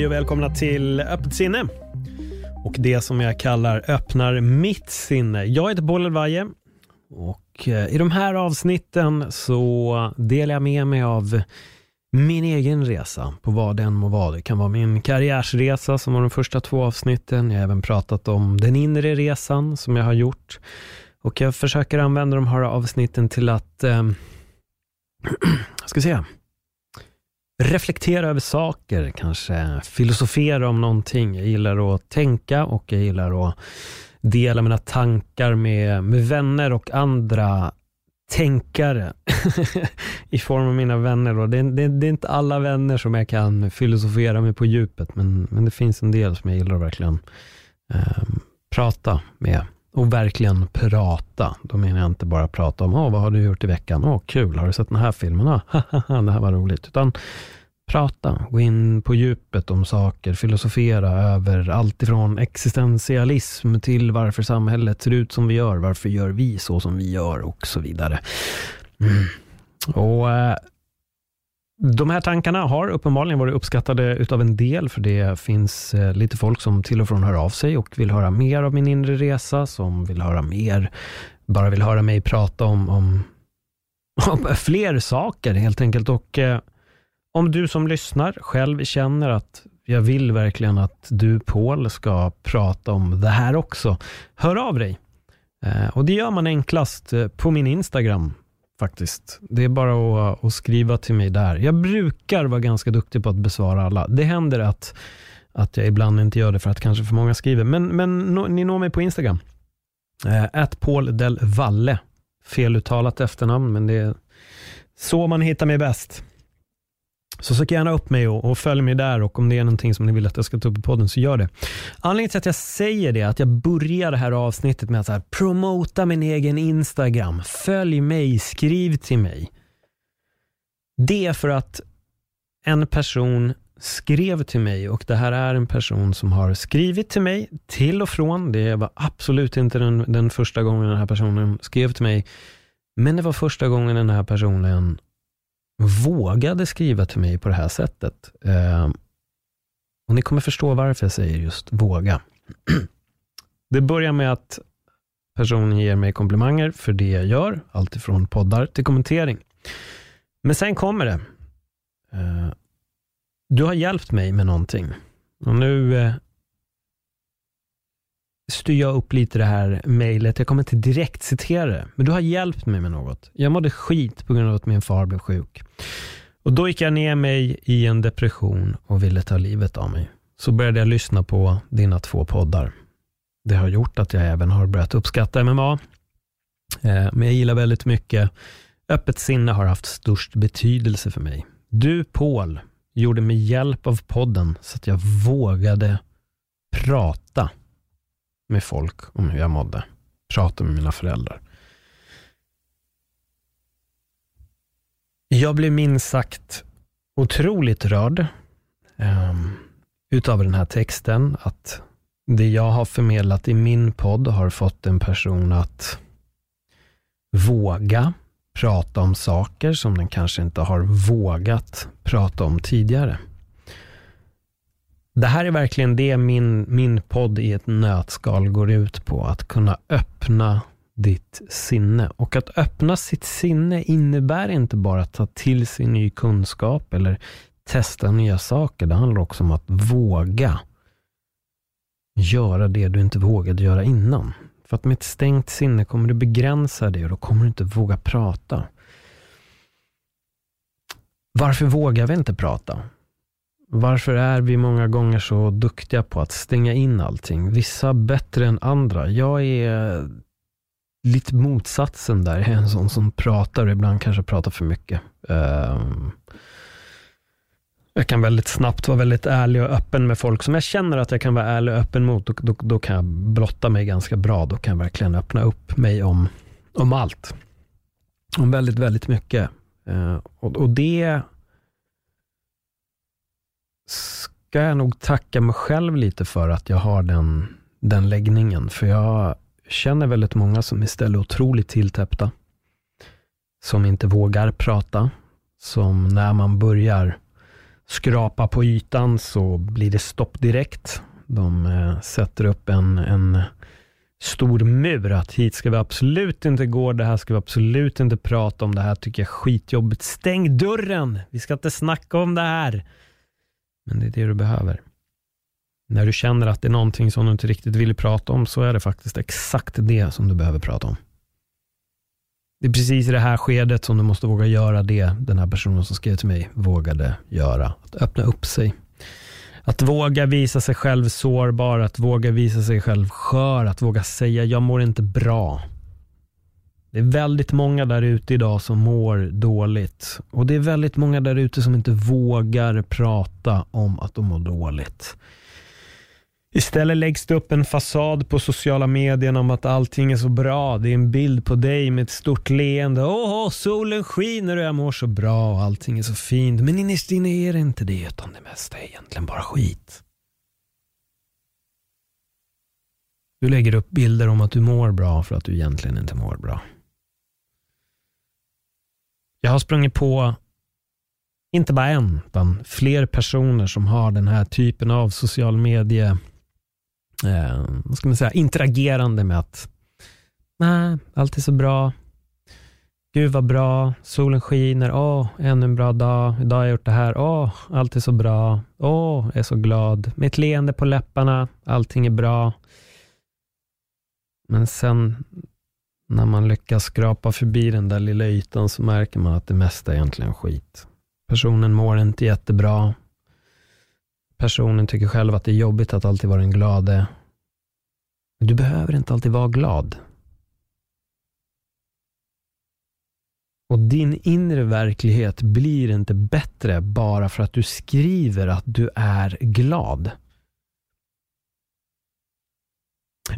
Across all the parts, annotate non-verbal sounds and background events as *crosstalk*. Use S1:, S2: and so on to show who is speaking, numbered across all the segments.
S1: Hej och välkomna till Öppet sinne. Och det som jag kallar öppnar mitt sinne. Jag heter Paul Elvaje och eh, i de här avsnitten så delar jag med mig av min egen resa på vad den må vara. Det kan vara min karriärsresa som var de första två avsnitten. Jag har även pratat om den inre resan som jag har gjort. Och jag försöker använda de här avsnitten till att, eh, *clears throat* ska säga, reflektera över saker, kanske filosofera om någonting. Jag gillar att tänka och jag gillar att dela mina tankar med, med vänner och andra tänkare *laughs* i form av mina vänner. Då. Det, det, det, är inte alla vänner som jag kan filosofera med på djupet, men, men det finns en del som jag gillar att verkligen eh, prata med. Och verkligen prata. Då menar jag inte bara prata om, oh, vad har du gjort i veckan? Åh, oh, kul, har du sett den här filmen? *laughs* Oh, det här var roligt. Utan prata, gå in på djupet om saker, filosofera över allt ifrån existentialism till varför samhället ser ut som vi gör, varför gör vi så som vi gör och så vidare. Mm. Och eh, de här tankarna har uppenbarligen varit uppskattade utav en del, för det finns eh, lite folk som till och från hör av sig och vill höra mer av min inre resa, som vill höra mer, bara vill höra mig prata om, om, om *laughs* fler saker helt enkelt. Och eh, om du som lyssnar själv känner att jag vill verkligen att du Paul ska prata om det här också, hör av dig. Eh, och det gör man enklast eh, på min Instagram faktiskt. Det är bara att, eh, att, skriva till mig där. Jag brukar vara ganska duktig på att besvara alla. Det händer att, att jag ibland inte gör det för att kanske för många skriver. Men, men no, ni når mig på Instagram. Eh, Paul del Valle. Feluttalat efternamn, men det är så man hittar mig bäst. Så sök gärna upp mig och, och, följ mig där och om det är någonting som ni vill att jag ska ta upp i podden så gör det. Anledningen till att jag säger det, att jag börjar det här avsnittet med att så här, promota min egen Instagram. Följ mig, skriv till mig. Det är för att en person skrev till mig och det här är en person som har skrivit till mig till och från. Det var absolut inte den, den första gången den här personen skrev till mig. Men det var första gången den här personen vågade skriva till mig på det här sättet. Eh, och ni kommer förstå varför jag säger just våga. *clears throat* det börjar med att personen ger mig komplimanger för det jag gör, alltifrån poddar till kommentering. Men sen kommer det. Eh, du har hjälpt mig med någonting. Och nu eh, styr jag upp lite det här mejlet. Jag kommer inte direkt citera det, men du har hjälpt mig med något. Jag mådde skit på grund av att min far blev sjuk. Och Då gick jag ner mig i en depression och ville ta livet av mig. Så började jag lyssna på dina två poddar. Det har gjort att jag även har börjat uppskatta MMA. Eh, men jag gillar väldigt mycket. Öppet sinne har haft störst betydelse för mig. Du, Paul, gjorde med hjälp av podden så att jag vågade prata med folk om hur jag mådde. Prata med mina föräldrar. Jag blev minst sagt otroligt rörd um, utav den här texten. Att det jag har förmedlat i min podd har fått en person att våga prata om saker som den kanske inte har vågat prata om tidigare. Det här är verkligen det min, min podd i ett nötskal går ut på. Att kunna öppna ditt sinne. Och att öppna sitt sinne innebär inte bara att ta till sig ny kunskap eller testa nya saker. Det handlar också om att våga göra det du inte vågade göra innan. För att med ett stängt sinne kommer du begränsa dig och då kommer du inte våga prata. Varför vågar vi inte prata? Varför är vi många gånger så duktiga på att stänga in allting? Vissa bättre än andra. Jag är lite motsatsen där. Jag är en sån som pratar och ibland kanske pratar för mycket. Ehm, jag kan väldigt snabbt vara väldigt ärlig och öppen med folk som jag känner att jag kan vara ärlig och öppen mot. Då, då, då kan jag blotta mig ganska bra. Då kan jag verkligen öppna upp mig om, om allt. Om väldigt, väldigt mycket. Ehm, och, och det ska jag nog tacka mig själv lite för att jag har den, den läggningen. För jag känner väldigt många som istället är otroligt tilltäppta. Som inte vågar prata. Som när man börjar skrapa på ytan så blir det stopp direkt. De eh, sätter upp en, en stor mur att hit ska vi absolut inte gå, det här ska vi absolut inte prata om, det här tycker jag är skitjobbigt. Stäng dörren! Vi ska inte snacka om det här. Men det är det du behöver. När du känner att det är någonting som du inte riktigt vill prata om så är det faktiskt exakt det som du behöver prata om. Det är precis i det här skedet som du måste våga göra det den här personen som skrev till mig vågade göra. Att öppna upp sig. Att våga visa sig själv sårbar, att våga visa sig själv skör, att våga säga jag mår inte bra. Det är väldigt många där ute idag som mår dåligt. Och det är väldigt många där ute som inte vågar prata om att de mår dåligt. Istället läggs det upp en fasad på sociala medier om att allting är så bra. Det är en bild på dig med ett stort leende. Åh, solen skiner och jag mår så bra och allting är så fint. Men innerst inne är det inte det, utan det mesta är egentligen bara skit. Du lägger upp bilder om att du mår bra för att du egentligen inte mår bra. Jag har sprungit på, inte bara en, utan fler personer som har den här typen av social medie eh, vad ska man säga, interagerande med att nej, allt är så bra. Gud vad bra, solen skiner, åh, ännu en bra dag, idag har jag gjort det här, åh, allt är så bra, åh, jag är så glad, med ett leende på läpparna, allting är bra. Men sen när man lyckas skrapa förbi den där lilla ytan så märker man att det mesta är egentligen skit. Personen mår inte jättebra. Personen tycker själv att det är jobbigt att alltid vara den glade. Men du behöver inte alltid vara glad. Och din inre verklighet blir inte bättre bara för att du skriver att du är glad.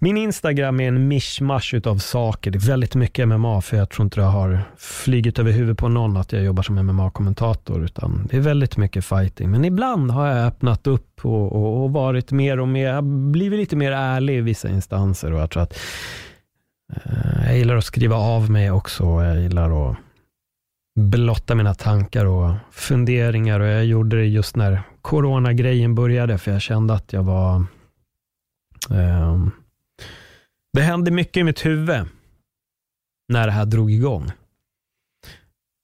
S1: Min Instagram är en mischmasch av saker. Det är väldigt mycket MMA, för jag tror inte det har flygit över huvudet på någon att jag jobbar som MMA-kommentator, utan det är väldigt mycket fighting. Men ibland har jag öppnat upp och, och, och varit mer och mer, blivit lite mer ärlig i vissa instanser och jag tror att eh, jag gillar att skriva av mig också. Jag gillar att blotta mina tankar och funderingar och jag gjorde det just när coronagrejen började, för jag kände att jag var eh, det hände mycket i mitt huvud när det här drog igång.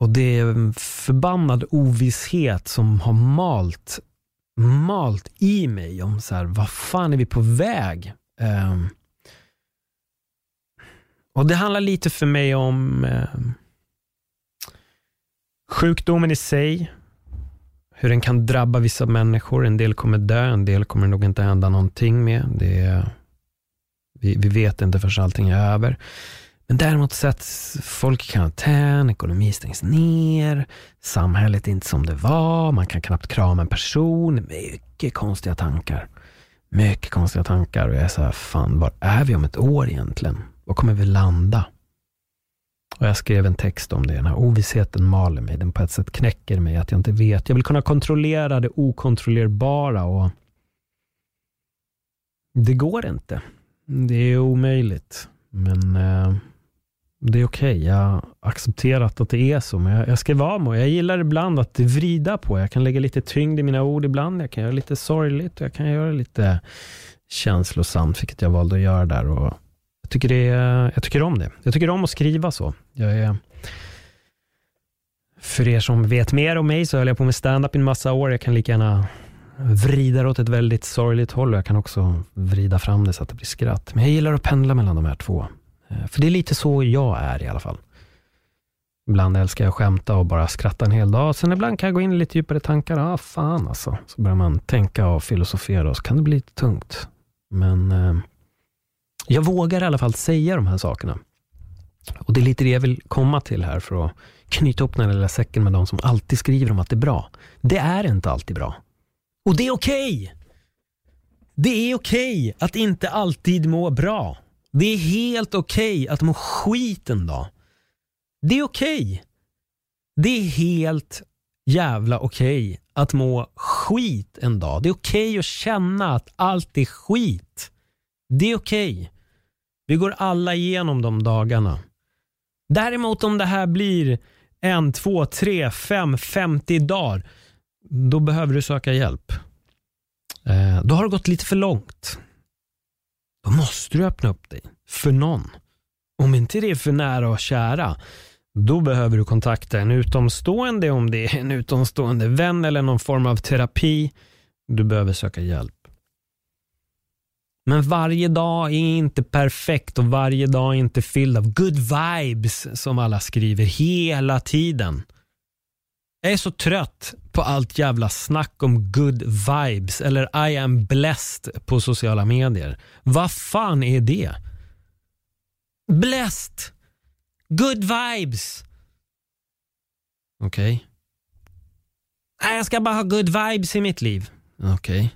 S1: Och det är en förbannad ovisshet som har malt, malt i mig om så här, vad fan är vi på väg? Um, och det handlar lite för mig om um, sjukdomen i sig, hur den kan drabba vissa människor. En del kommer dö, en del kommer nog inte hända någonting med. Det är vi, vi vet inte förrän allting är över. Men däremot sätts folk i karantän, ekonomi stängs ner, samhället är inte som det var, man kan knappt krama en person. Mycket konstiga tankar. Mycket konstiga tankar och jag är så här, fan, var är vi om ett år egentligen? Var kommer vi landa? Och jag skrev en text om det. Den här ovissheten maler mig. Den på ett sätt knäcker mig. Att jag inte vet. Jag vill kunna kontrollera det okontrollerbara. och Det går inte. Det är omöjligt. Men eh, det är okej. Okay. Jag har accepterat att det är så. Men jag, jag ska vara med. Jag gillar ibland att vrida på. Jag kan lägga lite tyngd i mina ord ibland. Jag kan göra lite sorgligt. och Jag kan göra lite känslosamt, vilket jag valde att göra där. Och jag, tycker det är, jag tycker om det. Jag tycker om att skriva så. Jag är, för er som vet mer om mig så höll jag på med stand-up i en massa år. Jag kan lika gärna vrida det åt ett väldigt sorgligt håll. Jag kan också vrida fram det så att det blir skratt. Men jag gillar att pendla mellan de här två. Eh, för det är lite så jag är i alla fall. Ibland älskar jag att skämta och bara skratta en hel dag. Sen ibland kan jag gå in i lite djupare tankar. Ah, fan alltså. Så börjar man tänka och filosofera och så kan det bli lite tungt. Men eh, jag vågar i alla fall säga de här sakerna. Och Det är lite det jag vill komma till här för att knyta upp den här lilla säcken med de som alltid skriver om att det är bra. Det är inte alltid bra. Och det är okej! Okay. Det är okej okay att inte alltid må bra. Det är helt okej okay att må skit en dag. Det är okej. Okay. Det är helt jävla okej okay att må skit en dag. Det är okej okay att känna att allt är skit. Det är okej. Okay. Vi går alla igenom de dagarna. Däremot om det här blir en, två, tre, fem, femtio dagar, då behöver du söka hjälp. Eh, då har det gått lite för långt. Då måste du öppna upp dig för någon. Om inte det är för nära och kära, då behöver du kontakta en utomstående om det är en utomstående vän eller någon form av terapi. Du behöver söka hjälp. Men varje dag är inte perfekt och varje dag är inte fylld av good vibes som alla skriver hela tiden. Jag är så trött på allt jävla snack om good vibes eller I am blessed på sociala medier. Vad fan är det? Blessed! Good vibes! Okej. Okay. Jag ska bara ha good vibes i mitt liv. Okej. Okay.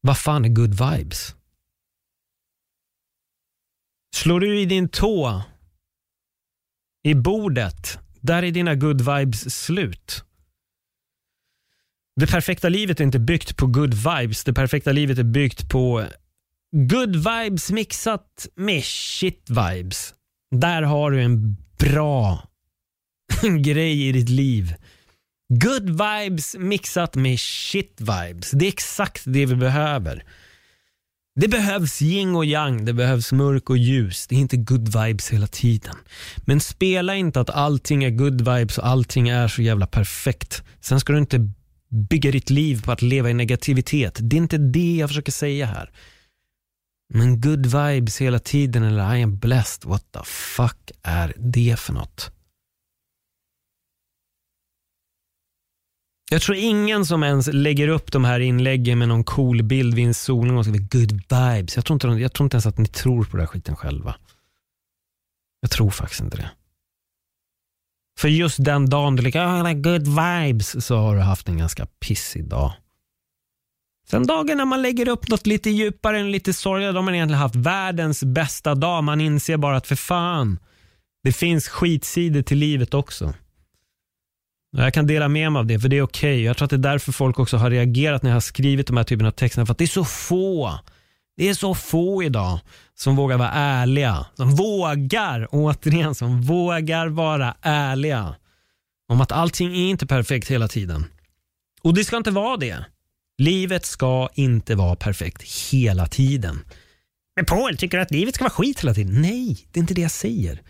S1: Vad fan är good vibes? Slår du i din tå i bordet, där är dina good vibes slut. Det perfekta livet är inte byggt på good vibes. Det perfekta livet är byggt på good vibes mixat med shit vibes. Där har du en bra *laughs* grej i ditt liv. Good vibes mixat med shit vibes. Det är exakt det vi behöver. Det behövs yin och yang, det behövs mörk och ljus. Det är inte good vibes hela tiden. Men spela inte att allting är good vibes och allting är så jävla perfekt. Sen ska du inte bygga ditt liv på att leva i negativitet. Det är inte det jag försöker säga här. Men good vibes hela tiden eller I am blessed, what the fuck är det för något? Jag tror ingen som ens lägger upp de här inläggen med någon cool bild vid en solnedgång och skriver good vibes. Jag tror, inte, jag tror inte ens att ni tror på den här skiten själva. Jag tror faktiskt inte det. För just den dagen du liksom, oh, good vibes, så har du haft en ganska pissig dag. Sen dagen när man lägger upp något lite djupare än lite sorgligare, då har man egentligen haft världens bästa dag. Man inser bara att för fan, det finns skitsidor till livet också. Jag kan dela med mig av det, för det är okej. Okay. Jag tror att det är därför folk också har reagerat när jag har skrivit de här typerna av texter. För att det är så få. Det är så få idag som vågar vara ärliga. Som vågar, återigen, som vågar vara ärliga. Om att allting är inte perfekt hela tiden. Och det ska inte vara det. Livet ska inte vara perfekt hela tiden. Men Paul, tycker du att livet ska vara skit hela tiden? Nej, det är inte det jag säger.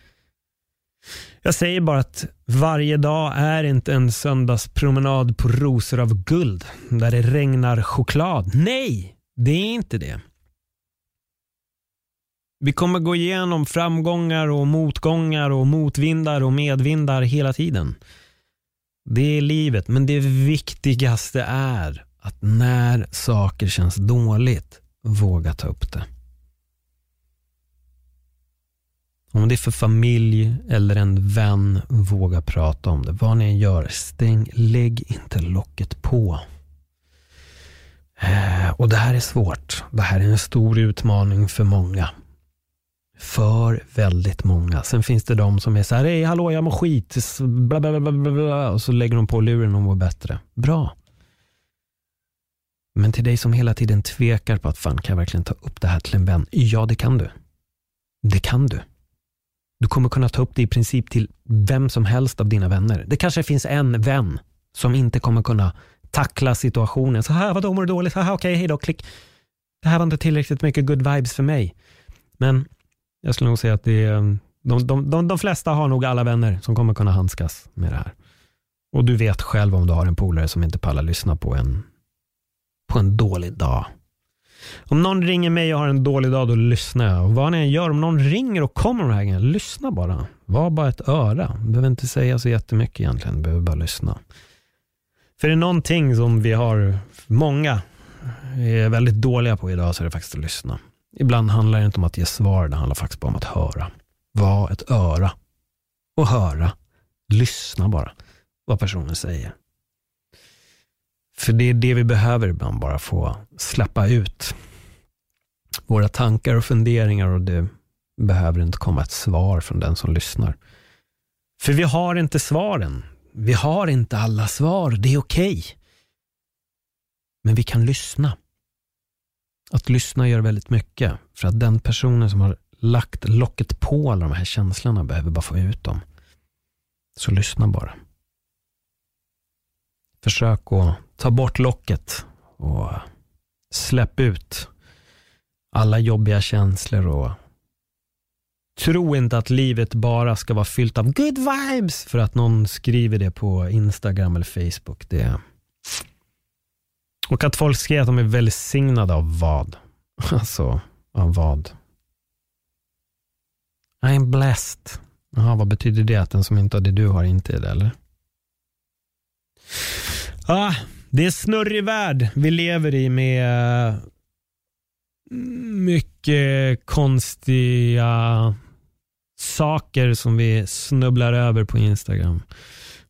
S1: Jag säger bara att varje dag är inte en söndagspromenad på rosor av guld där det regnar choklad. Nej, det är inte det. Vi kommer gå igenom framgångar och motgångar och motvindar och medvindar hela tiden. Det är livet, men det viktigaste är att när saker känns dåligt, våga ta upp det. Om det är för familj eller en vän, våga prata om det. Vad ni än gör, stäng, lägg inte locket på. Eh, och det här är svårt. Det här är en stor utmaning för många. För väldigt många. Sen finns det de som är så här, hej hallå jag mår skit, bla, bla, bla, bla, bla, och så lägger de på luren och mår bättre. Bra. Men till dig som hela tiden tvekar på att fan, kan jag verkligen ta upp det här till en vän? Ja, det kan du. Det kan du. Du kommer kunna ta upp det i princip till vem som helst av dina vänner. Det kanske finns en vän som inte kommer kunna tackla situationen. Så här, vadå, mår du dåligt? Okej, okay, hej då, klick. Det här var inte tillräckligt mycket good vibes för mig. Men jag skulle nog säga att det är, mm, de, de, de, de flesta har nog alla vänner som kommer kunna handskas med det här. Och du vet själv om du har en polare som inte pallar lyssna på en, på en dålig dag. Om någon ringer mig och har en dålig dag, då lyssnar jag. Och vad ni än gör, om någon ringer och kommer de här lyssna bara. Var bara ett öra. Du behöver inte säga så jättemycket egentligen, du behöver bara lyssna. För det är någonting som vi har, många är väldigt dåliga på idag, så är det faktiskt att lyssna. Ibland handlar det inte om att ge svar, det handlar faktiskt bara om att höra. Var ett öra och höra. Lyssna bara vad personen säger. För det är det vi behöver ibland, bara få släppa ut våra tankar och funderingar och det behöver inte komma ett svar från den som lyssnar. För vi har inte svaren. Vi har inte alla svar. Det är okej. Okay. Men vi kan lyssna. Att lyssna gör väldigt mycket. För att den personen som har lagt locket på alla de här känslorna behöver bara få ut dem. Så lyssna bara. Försök att ta bort locket och släpp ut alla jobbiga känslor och tro inte att livet bara ska vara fyllt av good vibes för att någon skriver det på Instagram eller Facebook. Det och att folk skriver att de är välsignade av vad? *laughs* Alltså, av vad? I'm blessed. Jaha, vad betyder det? Att den som inte har det du har inte är det, eller? Ah, det är en snurrig värld vi lever i med mm, mycket konstiga saker som vi snubblar över på Instagram.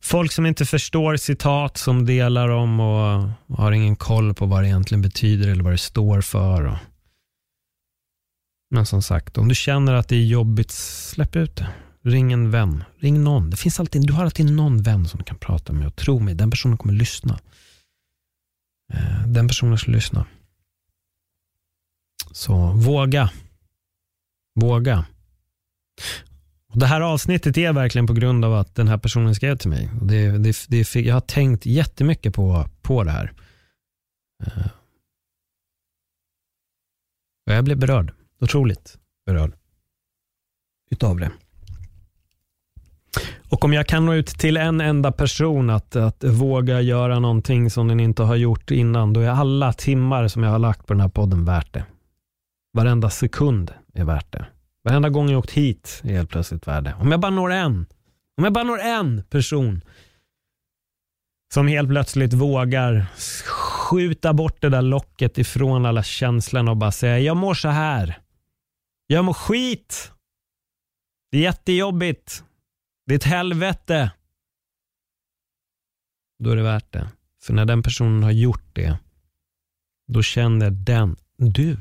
S1: Folk som inte förstår citat som delar om och har ingen koll på vad det egentligen betyder eller vad det står för. Men som sagt, om du känner att det är jobbigt, släpp ut det. Ring en vän. Ring någon. Det finns alltid, du har alltid någon vän som du kan prata med och tro mig, den personen kommer lyssna. Eh, den personen ska lyssna. Så våga. Våga. Och det här avsnittet är verkligen på grund av att den här personen skrev till mig. Och det, det, det, jag har tänkt jättemycket på, på det här. Eh, och jag blev berörd. Otroligt berörd utav det. Och om jag kan nå ut till en enda person att, att våga göra någonting som den inte har gjort innan, då är alla timmar som jag har lagt på den här podden värt det. Varenda sekund är värt det. Varenda gång jag åkt hit är helt plötsligt värd det. Om jag bara når en, om jag bara når en person som helt plötsligt vågar skjuta bort det där locket ifrån alla känslorna och bara säga jag mår så här. Jag mår skit. Det är jättejobbigt. Det är ett helvete. Då är det värt det. För när den personen har gjort det, då känner den, du,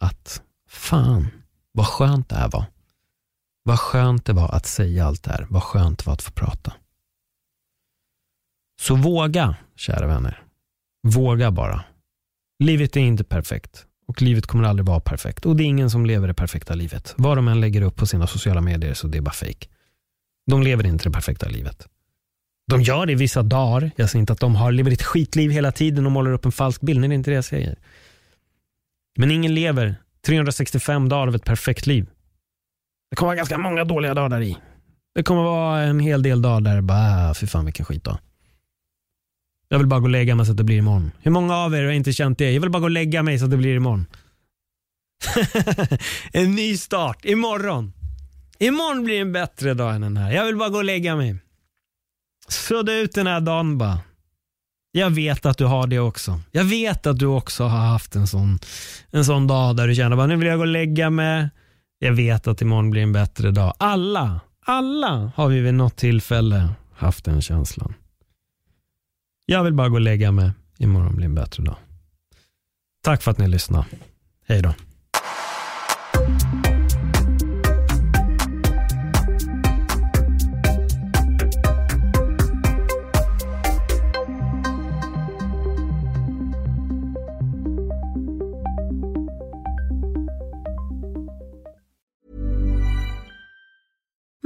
S1: att fan, vad skönt det här var. Vad skönt det var att säga allt det här. Vad skönt det var att få prata. Så våga, kära vänner. Våga bara. Livet är inte perfekt och livet kommer aldrig vara perfekt. Och det är ingen som lever det perfekta livet. Vad de än lägger upp på sina sociala medier så det är bara fake. De lever inte det perfekta livet. De gör det vissa dagar. Jag säger inte att de har lever ett skitliv hela tiden och målar upp en falsk bild. Nej, det är inte det jag säger. Men ingen lever 365 dagar av ett perfekt liv. Det kommer vara ganska många dåliga dagar där i. Det kommer vara en hel del dagar där det bara, ah, fy fan vilken skit då. Jag vill bara gå och lägga mig så att det blir imorgon. Hur många av er har inte känt det? Jag vill bara gå och lägga mig så att det blir imorgon. *laughs* en ny start, imorgon. Imorgon blir en bättre dag än den här. Jag vill bara gå och lägga mig. Sudda ut den här dagen bara. Jag vet att du har det också. Jag vet att du också har haft en sån, en sån dag där du känner bara nu vill jag gå och lägga mig. Jag vet att imorgon blir en bättre dag. Alla, alla har vi vid något tillfälle haft den känslan. Jag vill bara gå och lägga mig. Imorgon blir en bättre dag. Tack för att ni lyssnade. Hej då.